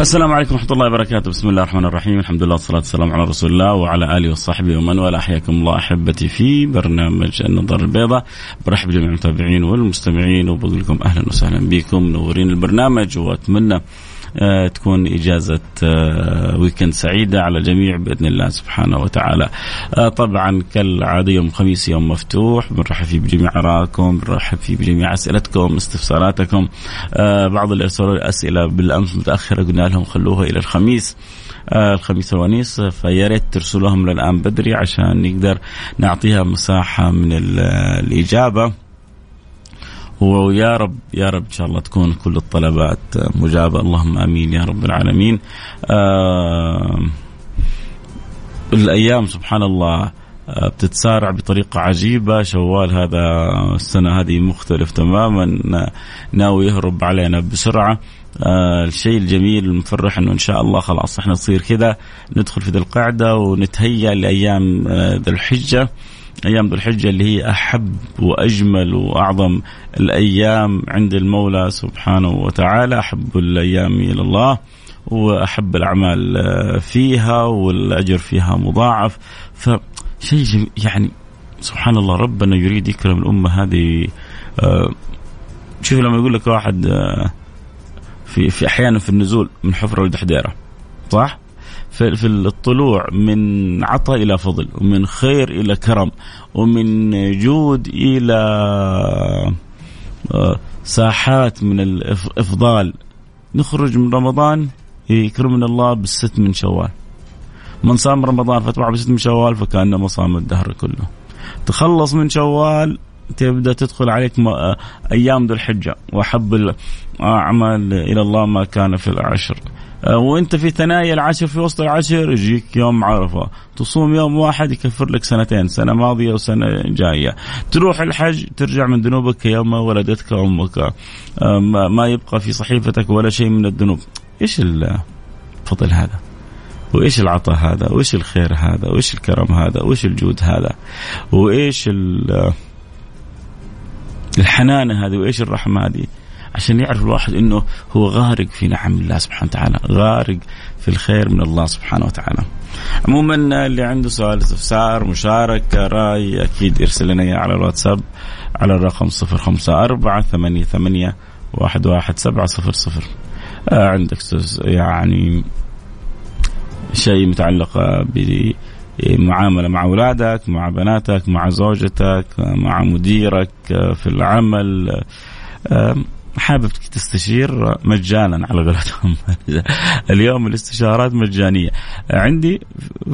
السلام عليكم ورحمة الله وبركاته، بسم الله الرحمن الرحيم، الحمد لله والصلاة والسلام على رسول الله وعلى آله وصحبه ومن والاه، حياكم الله أحبتي في برنامج النظر البيضاء، برحب بجميع المتابعين والمستمعين. وبقول لكم أهلا وسهلا بكم، منورين البرنامج وأتمنى تكون إجازة آه، ويكند سعيدة على الجميع بإذن الله سبحانه وتعالى. آه، طبعا كالعادة يوم الخميس يوم مفتوح بنرحب فيه بجميع آرائكم بنرحب فيه بجميع أسئلتكم استفساراتكم. بعض اللي أرسلوا أسئلة بالأمس متأخرة قلنا لهم خلوها إلى الخميس. الخميس الونيس فيا ريت ترسلوهم للآن بدري عشان نقدر نعطيها مساحة من الإجابة. ويا رب يا رب إن شاء الله تكون كل الطلبات مجابة. اللهم آمين يا رب العالمين. آه الأيام سبحان الله آه، بتتسارع بطريقة عجيبة. شوال هذا السنة هذه مختلف تماما. ناوي يهرب علينا بسرعة. آه الشيء الجميل المفرح إنه إن شاء الله خلاص إحنا نصير كذا. ندخل في ذي القعدة ونتهيأ لأيام آه ذي الحجة. أيام ذو الحجة اللي هي أحب وأجمل وأعظم الأيام عند المولى سبحانه وتعالى أحب الأيام إلى الله وأحب الأعمال فيها والأجر فيها مضاعف فشيء يعني سبحان الله ربنا يريد يكرم الأمة هذه آه، شوف لما يقول لك واحد آه، في في أحيانا في النزول من حفرة لدحديره صح؟ في, في الطلوع من عطاء إلى فضل ومن خير إلى كرم ومن جود إلى آه، ساحات من الافضال نخرج من رمضان يكرمنا الله بالست من شوال. من صام رمضان فتبع بست من شوال فكانما صام الدهر كله. تخلص من شوال تبدأ تدخل عليك آه، أيام ذو الحجة. وأحب الاعمال إلى الله ما كان في العشر. آه، وانت في ثنايا العشر في وسط العشر يجيك يوم عرفة. تصوم يوم واحد يكفر لك سنتين سنة ماضية وسنة جاية. تروح الحج ترجع من ذنوبك كيوم ولدتك أمك آه، ما يبقى في صحيفتك ولا شيء من الذنوب. إيش الفضل هذا؟ وإيش العطاء هذا؟ وإيش الخير هذا؟ وإيش الكرم هذا؟ وإيش الجود هذا؟ وإيش الحنانه هذه؟ وإيش الرحمة هذه؟ عشان يعرف الواحد إنه هو غارق في نعم الله سبحانه وتعالى غارق في الخير من الله سبحانه وتعالى. عموما اللي عنده سؤال استفسار مشاركة رأي أكيد يرسل لنا إياه على الواتساب على الرقم صفر خمسة أربعة ثمانية ثمانية واحد واحد سبعة صفر صفر. آه عندك يعني شيء متعلق بمعاملة مع أولادك مع بناتك مع زوجتك مع مديرك في العمل. حابب تستشير مجانا على قولتهم. اليوم الاستشارات مجانية. عندي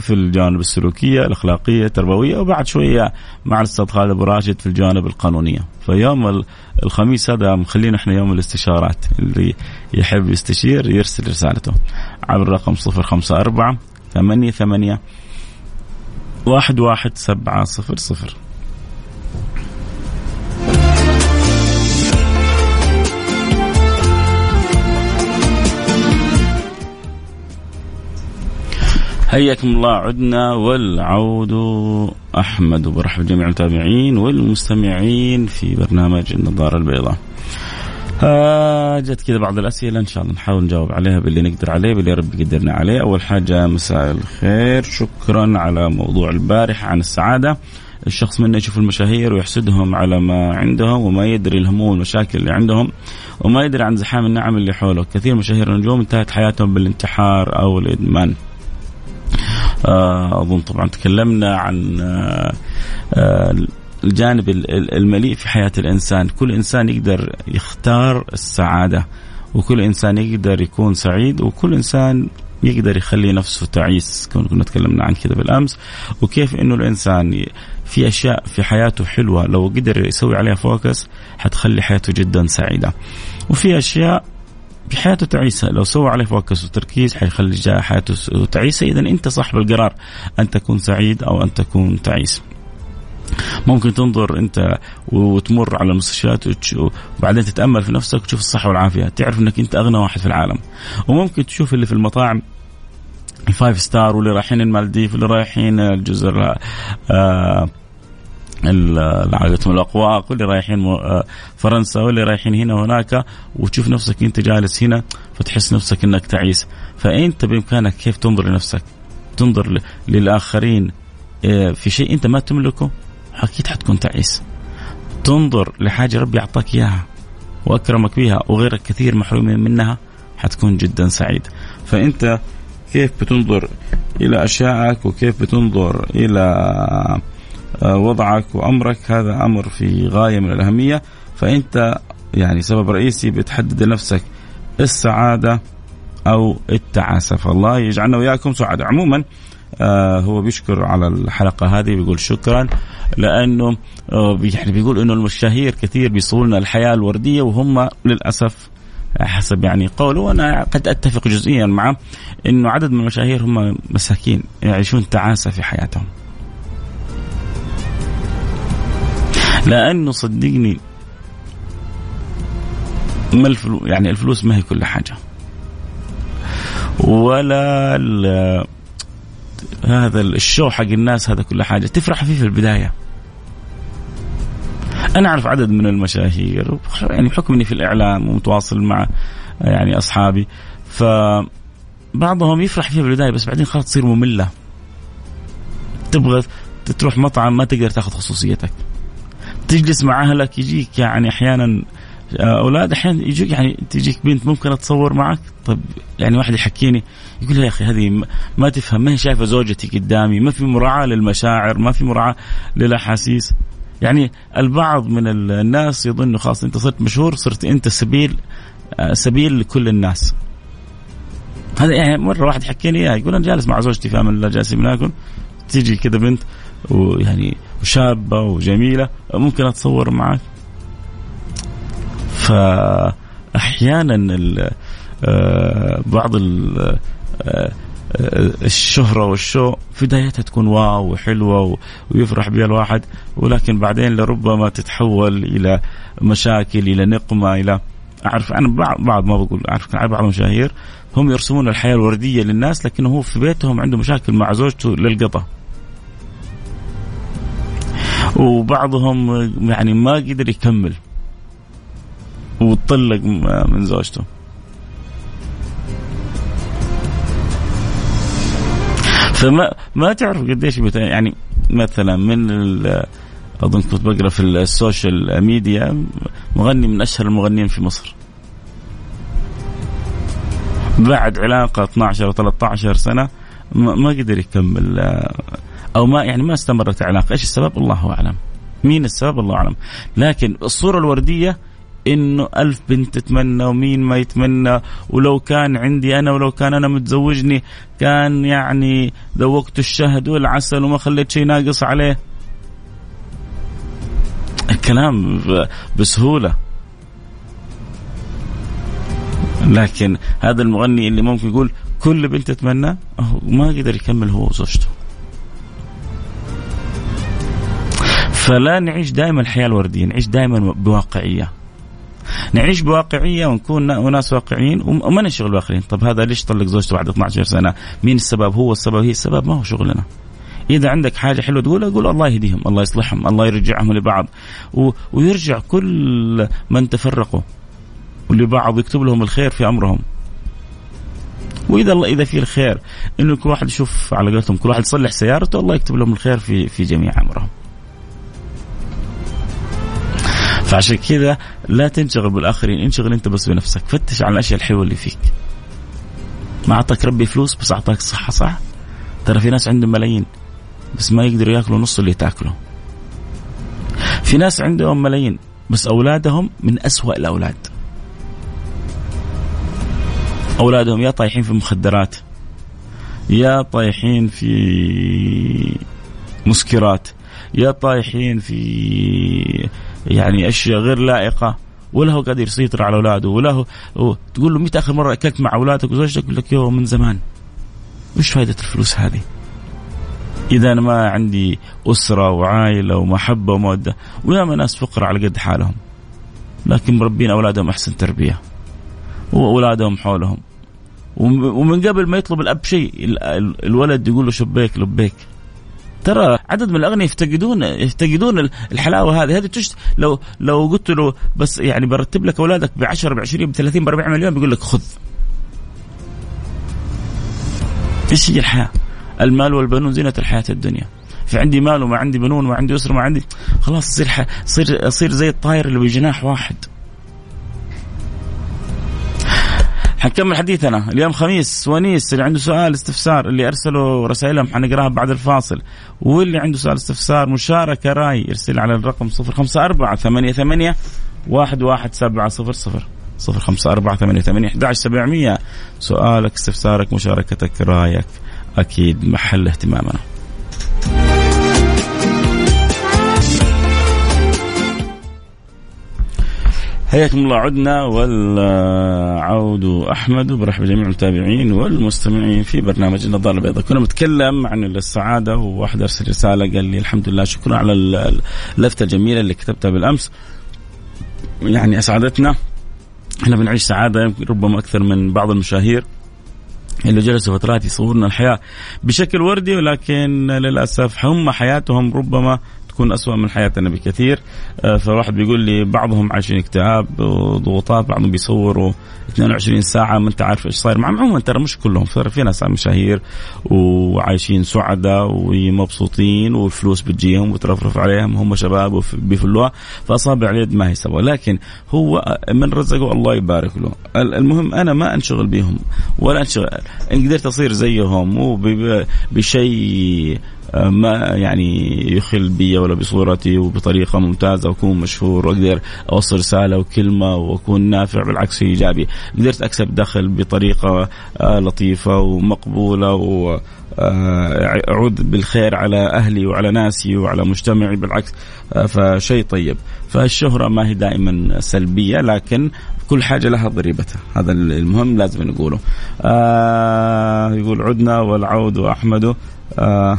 في الجانب السلوكية الأخلاقية التربوية وبعد شوية مع الأستاذ خالد أبو راشد في الجانب القانونية. فيوم الخميس هذا مخلينا إحنا يوم الاستشارات. اللي يحب يستشير يرسل رسالته. على الرقم 054 ثمانية ثمانية واحد واحد سبعة صفر صفر. حياكم الله عدنا والعود أحمد وبرحب جميع المتابعين والمستمعين في برنامج النظارة البيضاء. آه جت كذا بعض الأسئلة إن شاء الله نحاول نجاوب عليها باللي نقدر عليه باللي رب يقدرنا عليه، أول حاجة مساء الخير شكرا على موضوع البارحه عن السعادة. الشخص منا يشوف المشاهير ويحسدهم على ما عندهم وما يدري الهموم والمشاكل اللي عندهم وما يدري عن زحام النعم اللي حوله، كثير من مشاهير النجوم انتهت حياتهم بالانتحار أو الإدمان. آه، أظن طبعا تكلمنا عن آه، آه، الجانب المليء في حياة الإنسان، كل إنسان يقدر يختار السعادة وكل إنسان يقدر يكون سعيد وكل إنسان يقدر يخلي نفسه تعيس كنا تكلمنا عن كذا بالأمس. وكيف إنه الإنسان في أشياء في حياته حلوة لو قدر يسوي عليها فوكس حتخلي حياته جدا سعيدة. وفي أشياء بحياته تعيسة. لو سوى عليه focus وتركيز حيخلي حياته تعيسة. إذا أنت صاحب القرار أن تكون سعيد أو أن تكون تعيس. ممكن تنظر أنت وتمر على المستشفيات وبعدين تتأمل في نفسك وتشوف الصحة والعافية. تعرف إنك أنت أغنى واحد في العالم. وممكن تشوف اللي في المطاعم ال five star واللي رايحين المالديف واللي رايحين الجزر آه العائلة الواق واق واللي رايحين آه، فرنسا واللي رايحين هنا وهناك وتشوف نفسك أنت جالس هنا فتحس نفسك أنك تعيس. فأنت بإمكانك كيف تنظر لنفسك؟ تنظر للآخرين آه، في شيء أنت ما تملكه؟ أكيد حتكون تعيس. تنظر لحاجة ربي أعطاك إياها وأكرمك بها وغيرك كثير محرومين منها حتكون جدا سعيد. فأنت كيف بتنظر إلى أشيائك وكيف بتنظر آه، وضعك وأمرك. هذا أمر في غاية من الأهمية. فأنت يعني سبب رئيسي بتحدد لنفسك السعادة أو التعاسة فالله يجعلنا وإياكم سعداء. عموما آه هو بيشكر على الحلقة هذه بيقول شكرا لأنه آه يعني بيقول أنه المشاهير كثير بيصوروا لنا الحياة الوردية وهم للأسف حسب يعني قوله. وأنا قد أتفق جزئيا معه إنه عدد من المشاهير هم مساكين يعيشون تعاسة في حياتهم. لأنه صدقني ما الفلوس يعني الفلوس ما هي كل حاجة. ولا هذا الشو حق الناس هذا كل حاجة تفرح فيه في البداية. أنا أعرف عدد من المشاهير يعني بحكم إني في الإعلام ومتواصل مع يعني أصحابي ف بعضهم يفرح فيها في البداية بس بعدين خلاص تصير مملة تبغى تروح مطعم ما تقدر تاخذ خصوصيتك تجلس مع أهلك يجيك يعني أحيانا آه، أولاد أحيانا يجيك يعني تجيك بنت ممكن أتصور معك. طيب يعني واحد يحكيني يقول يا أخي هذه ما تفهم ما هي شايفة زوجتي قدامي ما في مراعاة للمشاعر ما في مراعاة للأحاسيس. يعني البعض من الناس يظن خلاص أنت صرت مشهور صرت أنت سبيل آه، سبيل لكل الناس. هذا يعني مرة واحد حكيني إياه يقول أنا جالس مع زوجتي في أمان الله جالسين بناكل تيجي كذا بنت ويعني وشابة وجميلة ممكن أتصور معك. فأحيانا آه، بعض آه، الشهرة والشو في بدايتها تكون واو وحلوة ويفرح بها الواحد ولكن بعدين لربما تتحول إلى مشاكل إلى نقمة إلى أعرف أنا بعض ما بقول أعرف بعض المشاهير هم يرسمون الحياة الوردية للناس لكنه هو في بيتهم عنده مشاكل مع زوجته للقطة. وبعضهم يعني ما قدر يكمل. وطلق من زوجته. فما ما تعرف قديش يعني مثلا من أظن كنت بقرأ في ال social media مغني من أشهر المغنيين في مصر. بعد علاقة 12 أو 13 سنة ما قدر يكمل أو ما يعني ما استمرت العلاقة، إيش السبب؟ الله أعلم. مين السبب؟ الله أعلم. لكن الصورة الوردية إنه ألف بنت تتمنى ومين ما يتمنى ولو كان عندي أنا ولو كان أنا متزوجني كان يعني ذوقت الشهد والعسل وما خليت شيء ناقص عليه الكلام بسهولة لكن هذا المغني اللي ممكن يقول كل بنت تتمنى ما قدر يكمل هو وزوجته فلا نعيش دائما الحياة الوردية نعيش دائما بواقعية. نعيش بواقعية ونكون وناس واقعيين وما نشغل باخرين طب هذا ليش طلق زوجته بعد 12 سنة؟ مين السبب؟ هو السبب. هي السبب ما هو شغلنا. إذا عندك حاجة حلوة تقولها قول الله يهديهم الله يصلحهم الله يرجعهم لبعض. و... ويرجع كل من تفرقوا. ولبعض يكتب لهم الخير في أمرهم. وإذا الله إذا في الخير إنه كل واحد يشوف على قولتهم كل واحد يصلح سيارته الله يكتب لهم الخير في في جميع أمرهم. فعشان كذا لا تنشغل بالآخرين انشغل انت بس بنفسك. فتش على الأشياء الحلوة اللي فيك. ما أعطاك ربي فلوس بس أعطاك صحة صح؟ ترى في ناس عندهم ملايين بس ما يقدروا يأكلوا نص اللي تأكله. في ناس عندهم ملايين بس أولادهم من أسوأ الأولاد. أولادهم يا طايحين في مخدرات يا طايحين في مسكرات يا طايحين في يعني أشياء غير لائقة. ولا هو قادر يسيطر على أولاده ولا هو تقول له متى اخر مرة أكلت مع أولادك وزوجتك يقول لك يوم من زمان. وش فائده الفلوس هذه؟ إذا أنا ما عندي أسرة وعائلة ومحبة ومودة وياما ناس فقراء على قد حالهم. لكن مربين أولادهم أحسن تربية. وأولادهم حولهم. ومن قبل ما يطلب الأب شيء الولد يقول له شبيك لبيك. ترى عدد من الأغنياء يفتقدون يفتقدون الحلاوة هذه. هذه تشت لو لو قلت له بس يعني برتب لك أولادك ب 10 ب 20 ب 30 ب 40 مليون بيقول لك خذ. إيش هي الحياة؟ المال والبنون زينة الحياة الدنيا. في عندي مال وما عندي بنون وما عندي أسرة وما عندي خلاص أصير ح... أصير أصير زي الطائر اللي بجناح واحد. حنكمل حديثنا. اليوم خميس ونيس اللي عنده سؤال استفسار اللي ارسلوا رسائلهم حنقراها بعد الفاصل. واللي عنده سؤال استفسار مشاركة رأي يرسل على الرقم 054 88 11700 صفر خمسة أربعة ثمانية ثمانية. أحد سبعمية. سؤالك استفسارك مشاركتك رأيك أكيد محل اهتمامنا. حياكم الله عدنا والعود أحمد وبرحب بجميع المتابعين والمستمعين في برنامج النظارة البيضاء. كنا بنتكلم عن السعادة وواحد ارسل رساله قال لي الحمد لله شكرا على اللفتة الجميلة اللي كتبتها بالأمس. يعني أسعدتنا. إحنا بنعيش سعادة ربما أكثر من بعض المشاهير اللي جلسوا فترات يصورون الحياة بشكل وردي ولكن للأسف هم حياتهم ربما تكون أسوأ من حياتنا بكثير آه، فواحد بيقول لي بعضهم عايشين اكتئاب وضغوطات بعضهم بيصوروا 22 ساعة ما أنت عارف إيش صاير. معهم عموما ترى مش كلهم في ناس مشاهير وعايشين سعداء ومبسوطين والفلوس بتجيهم وترفرف عليهم هم شباب وبيفلوها فأصابع اليد ما هي سوا. لكن هو من رزقه الله يبارك له. المهم أنا ما أنشغل بهم ولا أنشغل. إن قدرت أصير زيهم وبشيء ما يعني يخل بي ولا بصورتي وبطريقة ممتازة وأكون مشهور وأقدر أوصل رسالة وكلمة وأكون نافع بالعكس إيجابي. قدرت أكسب دخل بطريقة آه، لطيفة ومقبولة و آه، أعود بالخير على أهلي وعلى ناسي وعلى مجتمعي بالعكس آه، فشيء طيب. فالشهرة ما هي دائما سلبية لكن كل حاجة لها ضريبتها. هذا المهم لازم نقوله. آه يقول عدنا والعود احمد آه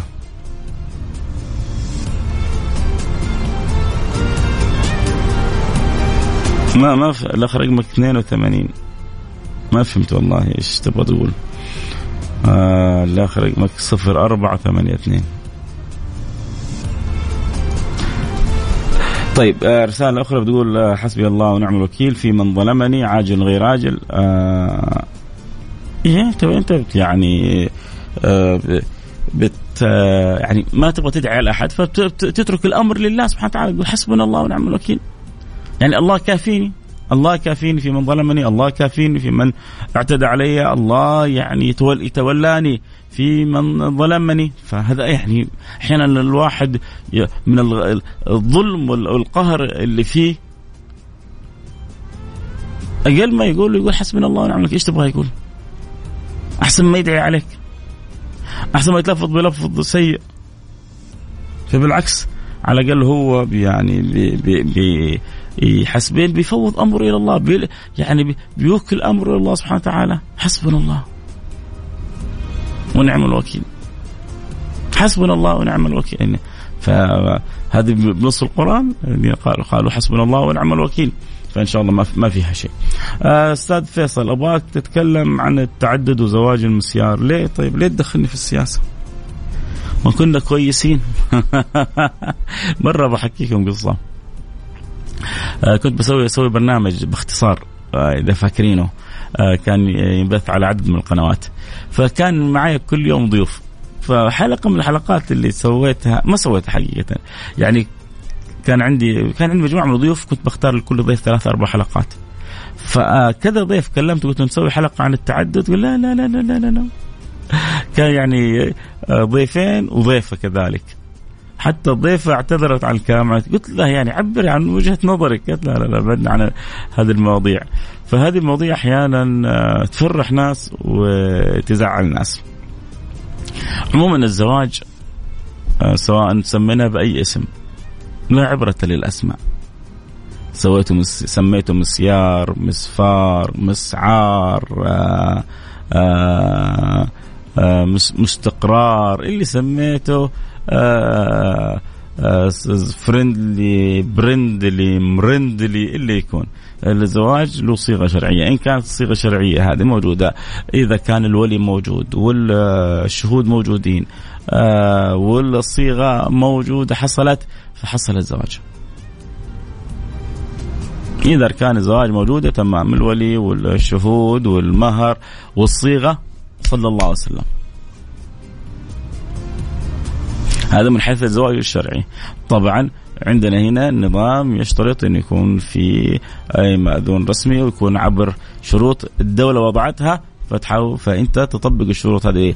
ما ما الاخ رقمك 82 ما فهمت والله إيش تبغى تقول. آه الاخ رقمك 0482 طيب آه رسالة أخرى بتقول آه حسبي الله ونعم الوكيل في من ظلمني عاجل غير عاجل. آه إيه أنت أنت يعني آه بت آه يعني ما تبغى تدعي على أحد فتترك الأمر لله سبحانه وتعالى يقول حسبنا الله ونعم الوكيل. يعني الله كافيني. الله كافيني في من ظلمني الله كافيني في من اعتدى علي الله يعني يتولاني في من ظلمني. فهذا يعني أحيانا الواحد من الظلم والقهر اللي فيه. أقل ما يقول يقول حسبنا الله ونعم الوكيل. إيش تبغى يقول؟ أحسن ما يدعي عليك. أحسن ما يتلفظ بلفظ سيء. فبالعكس على الأقل هو يعني بي بي بي يحسبين بيفوض أمره إلى الله بي يعني بيوكل أمره إلى الله سبحانه وتعالى. حسبنا الله ونعم الوكيل. حسبنا الله ونعم الوكيل. يعني فهذه بنص القرآن قالوا قالوا حسبنا الله ونعم الوكيل. فإن شاء الله ما فيها شيء. آه، أستاذ فيصل أبغاك تتكلم عن التعدد وزواج المسيار، ليه؟ طيب ليه تدخلني في السياسة؟ ما كنا كويسين. مرة بحكيكم قصة. كنت بسوي أسوي برنامج باختصار آه إذا فاكرينه. آه كان ينبث على عدد من القنوات. فكان معي كل يوم ضيوف. فحلقة من الحلقات اللي سويتها ما سويتها حقيقة. يعني كان عندي كان عندي مجموعة من الضيوف كنت بختار لكل ضيف ثلاث أربع حلقات. فكذا ضيف كلمته قلت نسوي حلقة عن التعدد؟ قال لا لا لا لا لا لا. كان يعني آه، ضيفين وضيفة كذلك. حتى الضيفة اعتذرت عن الكلام قلت لها يعني عبري عن وجهة نظرك. قالت لا لا لا بعدنا عن هذه المواضيع. فهذه المواضيع أحيانا آه، تفرح ناس وتزعل ناس. عموما الزواج آه، سواء سميناه بأي اسم لا عبرة للأسماء. سويته مس... سميته مسيار مسفار مسعار آآ آآ مستقرار اللي سميته آه، فريندلي برندلي مرندلي اللي يكون. الزواج له صيغة شرعية. إن كانت الصيغه الشرعيه هذه موجودة. إذا كان الولي موجود والشهود موجودين آه، والصيغة موجودة حصلت فحصل الزواج. إذا أركان الزواج موجودة تمام. الولي والشهود والمهر والصيغة صلى الله عليه وسلم. هذا من حيث الزواج الشرعي. طبعا عندنا هنا نظام يشترط أن يكون في أي مأذون رسمي ويكون عبر شروط الدولة وضعتها. فتحاول فأنت تطبق الشروط هذه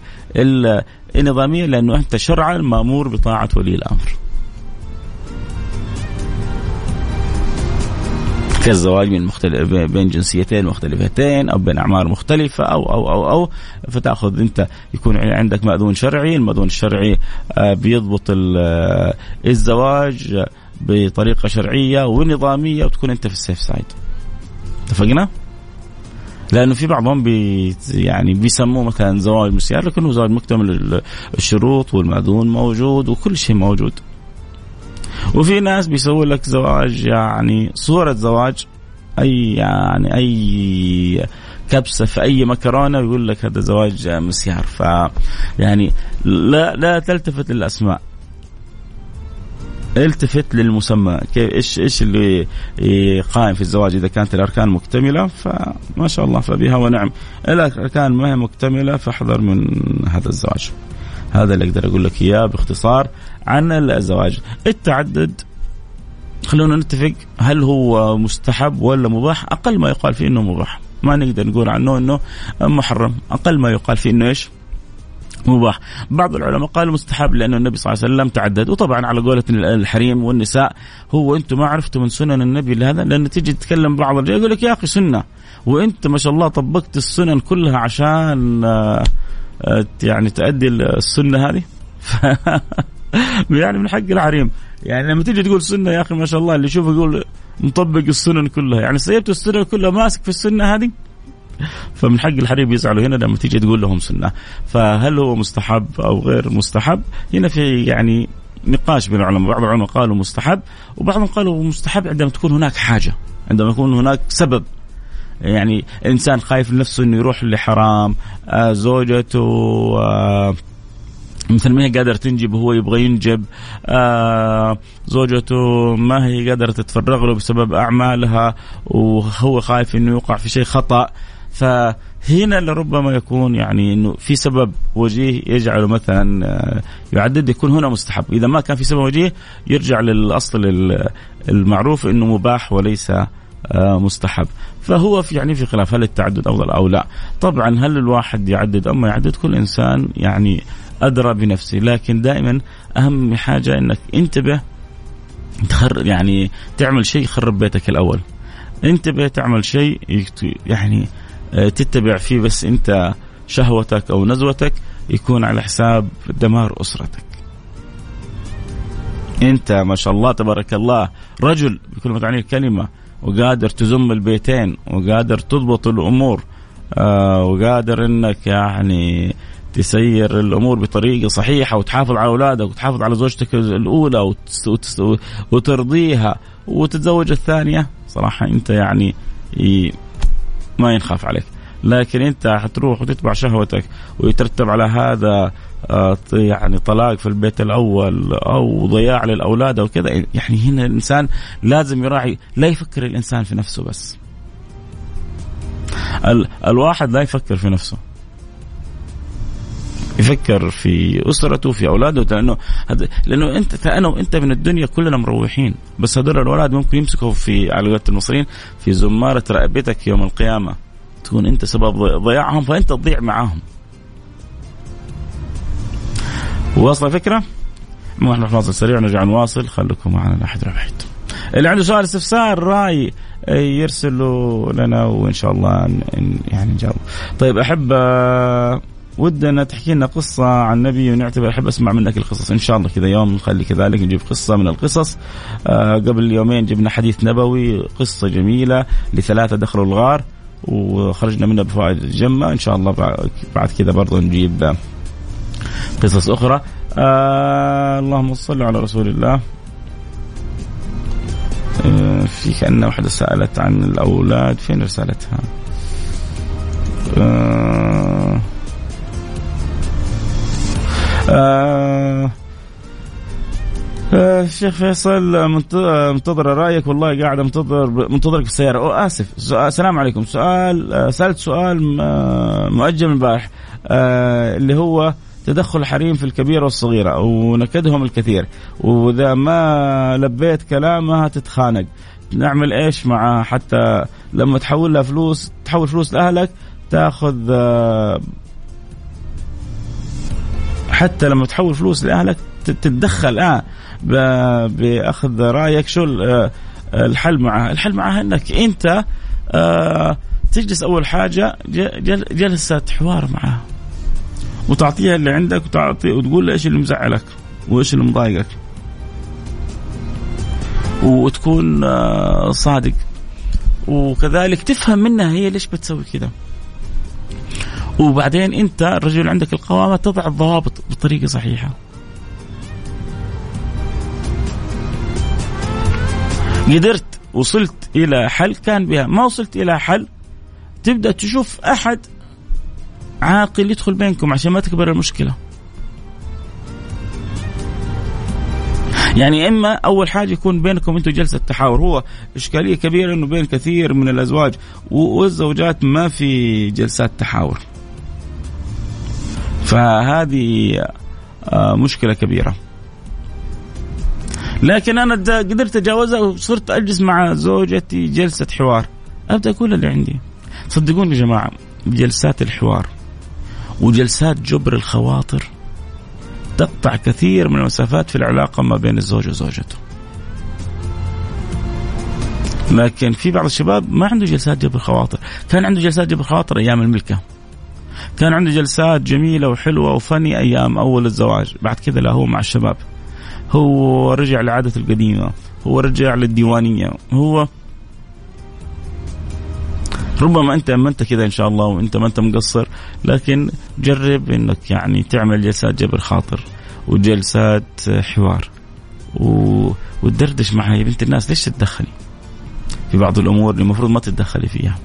النظامية لأنه أنت شرعا مأمور بطاعة ولي الأمر. كالزواج من مختلف بين جنسيتين مختلفتين أو بين أعمار مختلفة أو أو أو أو فتأخذ أنت يكون عندك مأذون شرعي، المأذون الشرعي آه، بيضبط آه، الزواج بطريقة شرعية ونظامية وتكون أنت في ال safe side. اتفقنا؟ لأنه في بعضهم بي يعني بيسموه مثلا زواج مسيار لكنه زواج مكتمل الشروط والمأذون موجود وكل شيء موجود. وفي ناس بيسووا لك زواج يعني صورة زواج أي يعني أي كبسة في أي مكرونة ويقول لك هذا زواج مسيار. ف يعني لا لا تلتفت للأسماء. التفت للمسمى. كيف إيش إيش اللي قائم في الزواج؟ إذا كانت الأركان مكتملة فما شاء الله فبها ونعم. الأركان ما هي مكتملة فاحذر من هذا الزواج. هذا اللي أقدر أقول لك إياه باختصار. عن الزواج التعدد خلونا نتفق هل هو مستحب ولا مباح. أقل ما يقال فيه إنه مباح. ما نقدر نقول عنه إنه محرم. أقل ما يقال فيه إنه إيش؟ مباح. بعض العلماء قالوا مستحب لأنه النبي صلى الله عليه وسلم تعدد. وطبعا على قولة الحريم والنساء هو أنتم ما عرفتوا من سنن النبي لهذا لأن تيجي تتكلم بعض الرجال يقول لك يا أخي سنة. وأنت ما شاء الله طبقت السنن كلها عشان آه، آه، يعني تأدي السنة هذه؟ يعني من حق العريم. يعني لما تيجي تقول سنة يا أخي ما شاء الله اللي يشوفه يقول مطبق السنن كلها. يعني سيبت السنن كلها ماسك في السنة هذه؟ فمن حق الحريم يزعلوا هنا لما تيجي تقول لهم سنة. فهل هو مستحب أو غير مستحب؟ هنا في يعني نقاش بين العلماء. بعض العلماء قالوا مستحب وبعضهم قالوا مستحب عندما تكون هناك حاجة عندما يكون هناك سبب. يعني إنسان خايف نفسه إنه يروح لحرام آه زوجته آه مثل ما هي قادرة تنجب وهو يبغى ينجب. آه زوجته ما هي قادرة تتفرغ له بسبب أعمالها وهو خايف أنه يوقع في شيء خطأ. فهنا لربما يكون يعني أنه في سبب وجيه يجعله مثلا آه، يعدد يكون هنا مستحب. إذا ما كان في سبب وجيه يرجع للأصل المعروف أنه مباح وليس آه، مستحب. فهو في يعني في خلاف هل التعدد أفضل أو لا؟ طبعا هل الواحد يعدد؟ أو ما يعدد كل إنسان يعني أدرى بنفسه لكن دائما أهم حاجة إنك انتبه تخر يعني تعمل شيء يخرب بيتك الأول. انتبه تعمل شيء يعني آه، تتبع فيه بس أنت شهوتك أو نزوتك يكون على حساب دمار أسرتك. أنت ما شاء الله تبارك الله رجل بكل ما تعني الكلمة وقادر تزم البيتين وقادر تضبط الأمور آه وقادر إنك يعني تسير الأمور بطريقة صحيحة وتحافظ على أولادك وتحافظ على زوجتك الأولى وترضيها وتتزوج الثانية. صراحة أنت يعني ما ينخاف عليك. لكن أنت حتروح وتتبع شهوتك ويترتب على هذا آه، يعني طلاق في البيت الأول أو ضياع للأولاد أو كذا. يعني هنا الإنسان لازم يراعي لا يفكر الإنسان في نفسه بس. ال الواحد لا يفكر في نفسه. يفكر في أسرته في أولاده لأنه لأنه انت أنا وأنت من الدنيا كلنا مروحين بس هذول الأولاد ممكن يمسكوا في على قولة المصريين في زمارة رقبتك يوم القيامة تكون أنت سبب ضياعهم فأنت تضيع معاهم واصل الفكرة؟ نروح فاصل سريع نرجع نواصل خليكم معنا لا احد بعيد. اللي عنده سؤال استفسار رأي يرسلوا لنا وإن شاء الله يعني نجاوب. طيب أحب آه، ودنا تحكي لنا قصة عن النبي ونعتبر. أحب أسمع منك القصص. إن شاء الله كذا يوم نخلي كذلك نجيب قصة من القصص. آه قبل يومين جبنا حديث نبوي قصة جميلة لثلاثة دخلوا الغار وخرجنا منها بفوائد جمة. إن شاء الله بعد كذا برضو نجيب قصص أخرى. آه اللهم صل على رسول الله. آه في كأن واحدة سألت عن الأولاد. فين رسالتها؟ آه آه الشيخ فيصل منتظر رأيك. والله قاعد منتظر منتظرك في السيارة. أو آسف. السلام عليكم. سؤال آه، سألت سؤال آه، مؤجل آه، اللي هو تدخل الحريم في الكبيرة والصغيرة ونكدهم الكثير. وإذا ما لبيت كلامها تتخانق. نعمل إيش معها حتى لما تحول لها فلوس تحول فلوس لأهلك تأخذ حتى لما تحول فلوس لأهلك تتدخل آه بأخذ رأيك. شو آه، الحل معها؟ الحل معها إنك أنت آه، تجلس أول حاجة جلسه حوار معها وتعطيها اللي عندك وتعطي وتقول له إيش اللي مزعلك وإيش اللي مضايقك. وتكون آه، صادق. وكذلك تفهم منها هي ليش بتسوي كذا وبعدين انت الرجل عندك القوامة تضع الضوابط بطريقة صحيحة. قدرت وصلت إلى حل كان بها. ما وصلت إلى حل تبدأ تشوف أحد عاقل يدخل بينكم عشان ما تكبر المشكلة. يعني إما أول حاجة يكون بينكم أنتم جلسة تحاور. هو إشكالية كبيرة إنه بين كثير من الأزواج والزوجات ما في جلسات تحاور. فهذه آه، مشكلة كبيرة. لكن أنا قدرت أتجاوزها وصرت أجلس مع زوجتي جلسة حوار. أبدأ أقول اللي عندي. صدقوني يا جماعة جلسات الحوار وجلسات جبر الخواطر تقطع كثير من المسافات في العلاقة ما بين الزوج وزوجته. لكن في بعض الشباب ما عنده جلسات جبر خواطر. كان عنده جلسات جبر خواطر أيام الملكة. كان عنده جلسات جميلة وحلوة وفني أيام أول الزواج. بعد كذا لا هو مع الشباب. هو رجع لعادته القديمة. هو رجع للديوانية. هو ربما أنت ما أنت كذا إن شاء الله وأنت ما أنت مقصر لكن جرب إنك يعني تعمل جلسات جبر خاطر وجلسات حوار و... وتدردش معها يا بنت الناس. ليش تتدخلي في بعض الأمور اللي المفروض ما تتدخلي فيها؟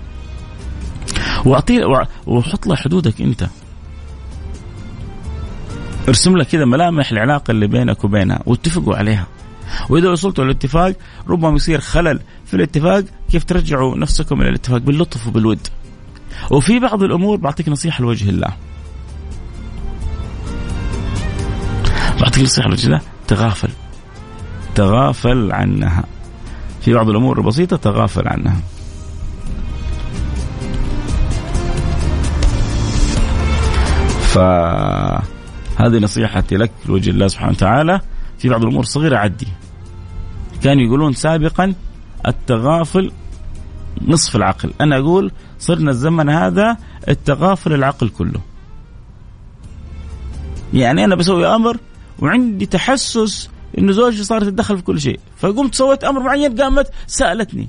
وأعطي وحط لها حدودك أنت. ارسم لك كذا ملامح العلاقة اللي بينك وبينها واتفقوا عليها. وإذا وصلتوا للاتفاق ربما يصير خلل في الاتفاق كيف ترجعوا نفسكم إلى الاتفاق؟ باللطف وبالود. وفي بعض الأمور بعطيك نصيحة لوجه الله. بعطيك نصيحة لوجه الله تغافل. تغافل عنها. في بعض الأمور البسيطه تغافل عنها. ف هذه نصيحتي لك لوجه الله سبحانه وتعالى. في بعض الأمور الصغيره عدي. كانوا يقولون سابقا التغافل نصف العقل. أنا أقول صرنا الزمن هذا التغافل العقل كله. يعني أنا بسوي أمر وعندي تحسس إنه زوجتي صارت تتدخل في كل شيء. فقمت سويت أمر معين قامت سألتني.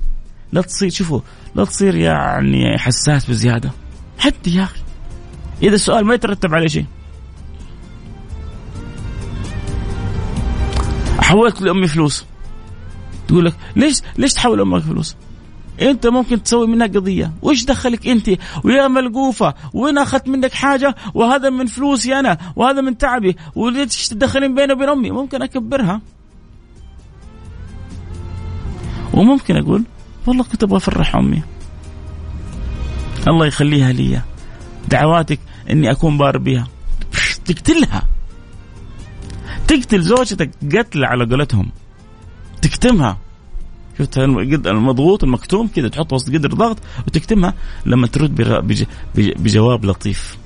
لا تصير شوفوا لا تصير يعني حساس بزيادة. حتى يا أخي. إذا السؤال ما يترتب عليه شيء. حولت لأمي فلوس. تقول لك ليش ليش تحول أمك فلوس؟ أنت ممكن تسوي منها قضية. وش دخلك أنت؟ ويا ملقوفة. وين أخذت منك حاجة؟ وهذا من فلوسي أنا. وهذا من تعبي. وليش تدخلين بيني وبين أمي؟ ممكن أكبرها. وممكن أقول والله كنت أبغى أفرح أمي. الله يخليها لي دعواتك إني أكون بار بها تقتلها. تقتل زوجتك قتل على قولتهم. تكتمها. شفت المضغوط المكتوم كذا تحط وسط قدر ضغط وتكتمها لما ترد بجواب لطيف.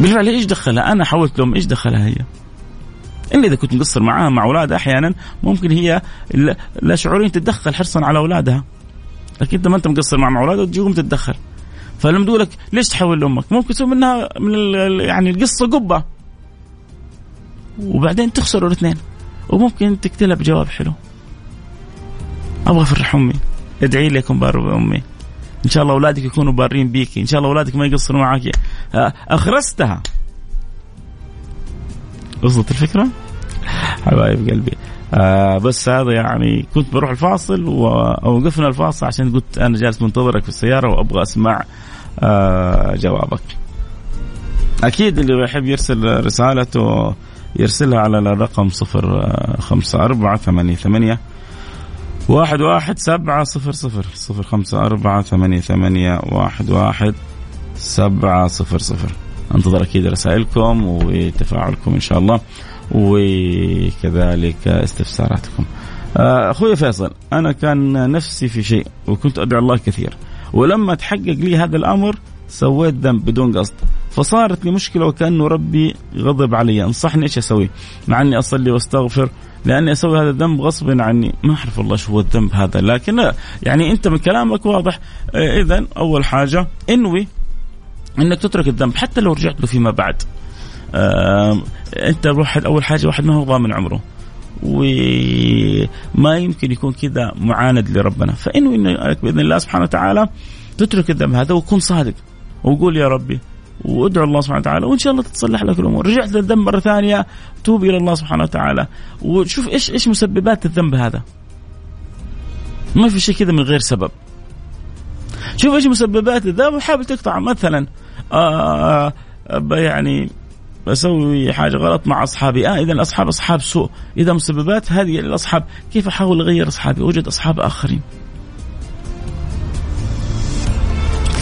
بالفعل إيش دخلها؟ أنا حاولت لهم إيش دخلها هي؟ إلا إذا كنت مقصر معاها مع أولادها أحيانا ممكن هي لا شعوريا تتدخل حرصا على أولادها. لكن أنت ما أنت مقصر مع أولادها تجيهم تتدخل. فلما تقول لك ليش تحول لأمك؟ ممكن تسوي منها من يعني القصة قبة. وبعدين تخسروا الاثنين. وممكن تقتلها بجواب حلو. أبغى أفرح أمي. ادعي لي أكون بار بأمي. إن شاء الله أولادك يكونوا بارين بيكي إن شاء الله أولادك ما يقصروا معك أخرستها. وصلت الفكرة؟ حبايب قلبي. آه بس هذا يعني كنت بروح الفاصل ووقفنا الفاصل عشان قلت أنا جالس منتظرك في السيارة وأبغى أسمع آه جوابك. أكيد اللي يحب يرسل رسالته يرسلها على الرقم صفر آه، خمسة أربعة ثمانية ثمانية واحد واحد سبعة صفر صفر صفر خمسة أربعة ثمانية ثمانية واحد واحد سبعة صفر صفر. أنتظر أكيد رسائلكم وتفاعلكم إن شاء الله وكذلك استفساراتكم. آه، أخوي فيصل أنا كان نفسي في شيء وكنت أدعو الله كثير. ولما تحقق لي هذا الأمر سويت ذنب بدون قصد. فصارت لي مشكلة وكأنه ربي غضب علي. انصحني إيش أسوي؟ مع اني أصلي وأستغفر. لأني أسوي هذا الذنب غصبا عني. ما أعرف والله شو هو الذنب هذا. لكن يعني أنت من كلامك واضح. آه، إذا أول حاجة إنوي إنك تترك الذنب حتى لو رجعت له فيما بعد. آه أنت واحد أول حاجة واحد ما هو ضامن عمره. وما يمكن يكون كذا معاند لربنا فانوي انك بإذن الله سبحانه وتعالى تترك الذنب هذا وكن صادق وقول يا ربي وادعو الله سبحانه وتعالى وإن شاء الله تتصلح لك الأمور، رجعت للذنب مرة ثانية توب إلى الله سبحانه وتعالى وشوف إيش إيش مسببات الذنب هذا. ما في شيء كذا من غير سبب. شوف إيش مسببات الذنب وحاول تقطع مثلا آه, آه، يعني بسوي حاجة غلط مع أصحابي. آه إذا الاصحاب أصحاب سوء. إذا مسببات هذه الاصحاب كيف أحاول أغير أصحابي؟ أوجد أصحاب آخرين.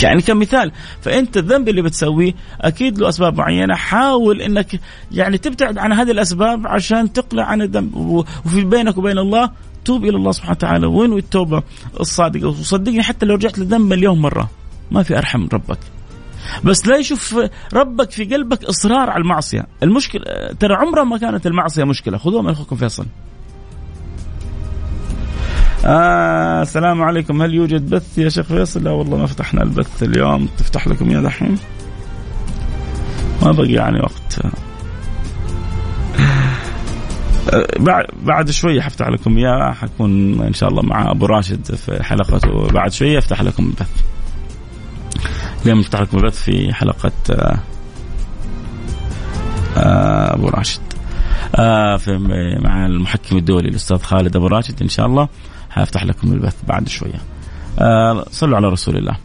يعني كمثال فانت الذنب اللي بتسويه أكيد له أسباب معينة. حاول إنك يعني تبتعد عن هذه الأسباب عشان تقلع عن الذنب. وفي بينك وبين الله توب إلى الله سبحانه وتعالى. وين التوبة الصادقة؟ وصدقني حتى لو رجعت للذنب مليون مرة. ما في أرحم ربك. بس لا يشوف ربك في قلبك إصرار على المعصية. المشكلة ترى عمرها ما كانت المعصية مشكلة. خذوها من أخوكم فيصل. آه السلام عليكم. هل يوجد بث يا شيخ فيصل؟ لا والله ما فتحنا البث اليوم. تفتح لكم يا دحين؟ ما بقي يعني وقت. آه، بعد بعد شوية حفتح لكم إياه. حكون إن شاء الله مع أبو راشد في حلقته. بعد شوية أفتح لكم البث. اليوم نفتح لكم البث في حلقة آه، آه، أبو راشد. في مع المحكم الدولي الأستاذ خالد أبو راشد إن شاء الله. حافتح لكم البث بعد شوية. آه صلوا على رسول الله.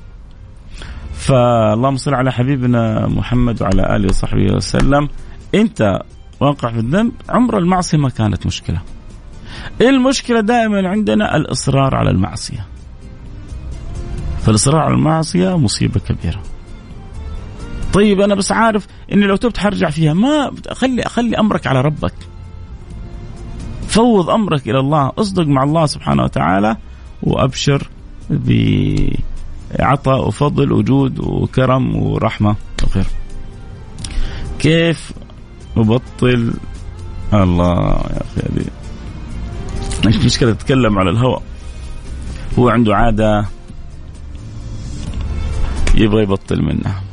فاللهم صل على حبيبنا محمد وعلى آله وصحبه وسلم. أنت واقع في الذنب عمر المعصية ما كانت مشكلة. المشكلة دائما عندنا الإصرار على المعصية. فالاصرار على المعصيه مصيبة كبيرة. طيب أنا بس عارف إني لو تبت حرجع فيها. ما خلي خلي أمرك على ربك. فوض أمرك إلى الله. اصدق مع الله سبحانه وتعالى وأبشر بعطاء وفضل وجود وكرم ورحمة. وخير كيف أبطل الله يا أخي هذه مش مشكلة تتكلم على الهواء هو عنده عادة يبغى يبطل منها.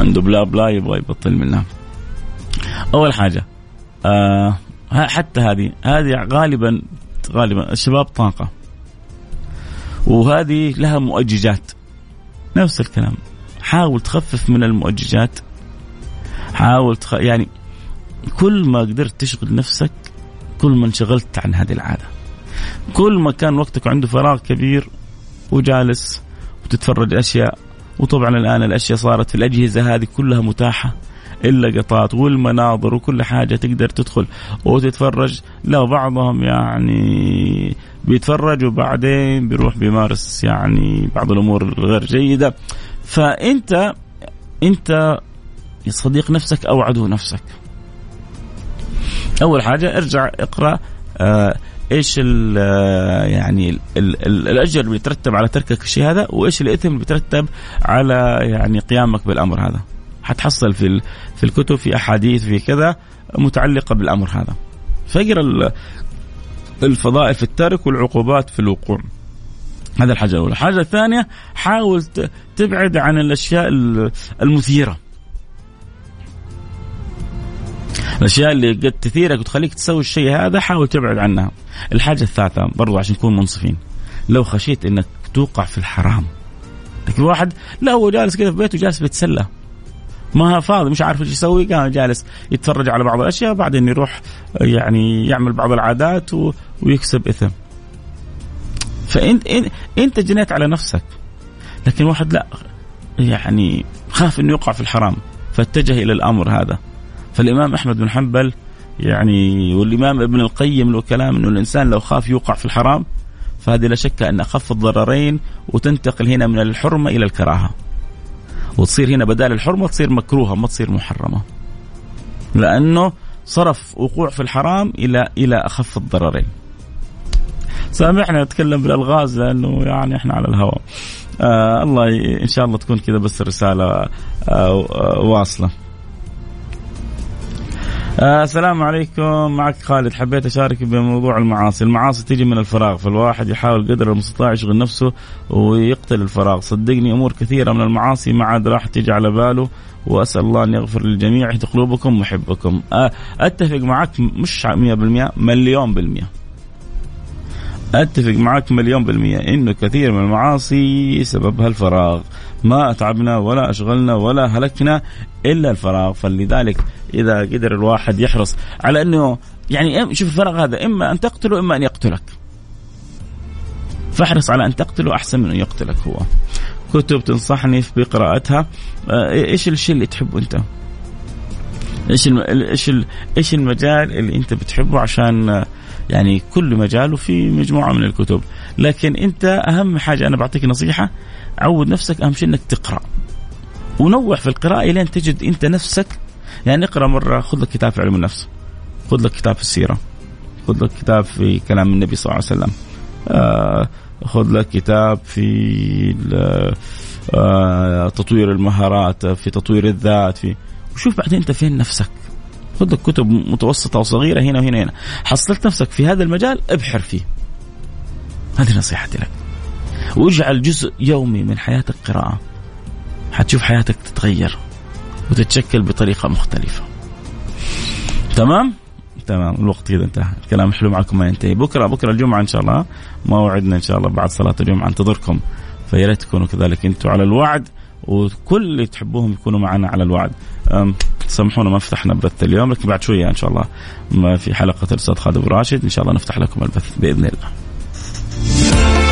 عنده بلا بلا يبغى يبطل منها. أول حاجة آه حتى هذه هذه غالبا غالبا الشباب طاقة. وهذه لها مؤججات. نفس الكلام. حاول تخفف من المؤججات. حاول تخ... يعني كل ما قدرت تشغل نفسك كل ما انشغلت عن هذه العادة. كل ما كان وقتك عنده فراغ كبير وجالس وتتفرج أشياء وطبعا الآن الأشياء صارت في الأجهزة هذه كلها متاحة اللقطات والمناظر وكل حاجة تقدر تدخل وتتفرج. لا بعضهم يعني بيتفرج وبعدين بيروح بيمارس يعني بعض الأمور الغير جيدة. فأنت أنت صديق نفسك أو عدو نفسك. أول حاجة ارجع اقرأ آه إيش ال يعني ال ال الأجر اللي بيترتب على تركك الشيء هذا وإيش الإثم اللي بيترتب على يعني قيامك بالأمر هذا. حتحصل في في الكتب في أحاديث في كذا متعلقة بالأمر هذا. فاقرا الفضائل في الترك والعقوبات في الوقوع. هذا الحاجة الأولى. الحاجة الثانية حاول تبعد عن الأشياء المثيرة. الأشياء اللي قد تثيرك وتخليك تسوي الشيء هذا حاول تبعد عنها. الحاجة الثالثة برضو عشان نكون منصفين. لو خشيت أنك توقع في الحرام لكن واحد لا هو جالس كذا في بيته جالس بيتسلى ما فاضي مش عارف إيش يسوي قام جالس يتفرج على بعض الأشياء بعدين يروح يعني يعمل بعض العادات و... ويكسب إثم. فانت إنت جنيت على نفسك لكن واحد لا يعني خاف إنه يقع في الحرام فاتجه إلى الأمر هذا. فالإمام أحمد بن حنبل يعني والإمام ابن القيم له كلام إنه الإنسان لو خاف يوقع في الحرام فهذه لا شك أن اخف الضررين وتنتقل هنا من الحرمة إلى الكراهة. وتصير هنا بدال الحرمة تصير مكروهة ما تصير محرمة. لأنه صرف وقوع في الحرام إلى إلى أخف الضررين. سامحنا نتكلم بالألغاز لأنه يعني إحنا على الهواء. آه الله إن شاء الله تكون كذا بس الرساله آه آه واصلة. آه السلام عليكم. معك خالد. حبيت أشارك بموضوع المعاصي، المعاصي تيجي من الفراغ فالواحد يحاول قدر المستطاع يشغل نفسه ويقتل الفراغ، صدقني أمور كثيرة من المعاصي ما عاد راح تيجي على باله وأسأل الله أن يغفر للجميع يهدي قلوبكم محبكم. آه أتفق معك مش 100% مليون بالمئه. أتفق معك مليون بالمئة إنه كثير من المعاصي سببها الفراغ. ما أتعبنا ولا أشغلنا ولا هلكنا إلا الفراغ. فلذلك إذا قدر الواحد يحرص على أنه يعني شوف الفراغ هذا إما أن تقتله إما أن يقتلك. فاحرص على أن تقتله أحسن من أن يقتلك هو. كتب تنصحني بقراءتها آه، إيش الشيء اللي تحبه أنت؟ إيش إيش إيش المجال اللي أنت بتحبه؟ عشان يعني كل مجال وفي مجموعة من الكتب. لكن انت اهم حاجة أنا بعطيك نصيحة عود نفسك اهم شيء انك تقرأ. ونوع في القراءة لين تجد انت نفسك يعني اقرأ مرة خذ لك كتاب في علم النفس خذ لك كتاب في السيرة خذ لك كتاب في كلام النبي صلى الله عليه وسلم آه خذ لك كتاب في آه تطوير المهارات في تطوير الذات في وشوف بعدين انت فين نفسك. خذ لك كتب متوسطة وصغيرة هنا وهنا هنا حصلت نفسك في هذا المجال ابحر فيه. هذه نصيحتي لك. واجعل جزء يومي من حياتك قراءة. حتشوف حياتك تتغير وتتشكل بطريقة مختلفة. تمام؟ تمام. الوقت كذا انتهى. الكلام حلو معكم ما ينتهي. بكرة بكرة الجمعة إن شاء الله. موعدنا إن شاء الله بعد صلاة الجمعة. انتظركم. فيا ريت تكونوا كذلك أنتم على الوعد. وكل اللي تحبوهم يكونوا معنا على الوعد. سامحونا ما فتحنا بث اليوم لكن بعد شوية إن شاء الله. في حلقة الأستاذ خالد أبو راشد. إن شاء الله نفتح لكم البث بإذن الله. Bye.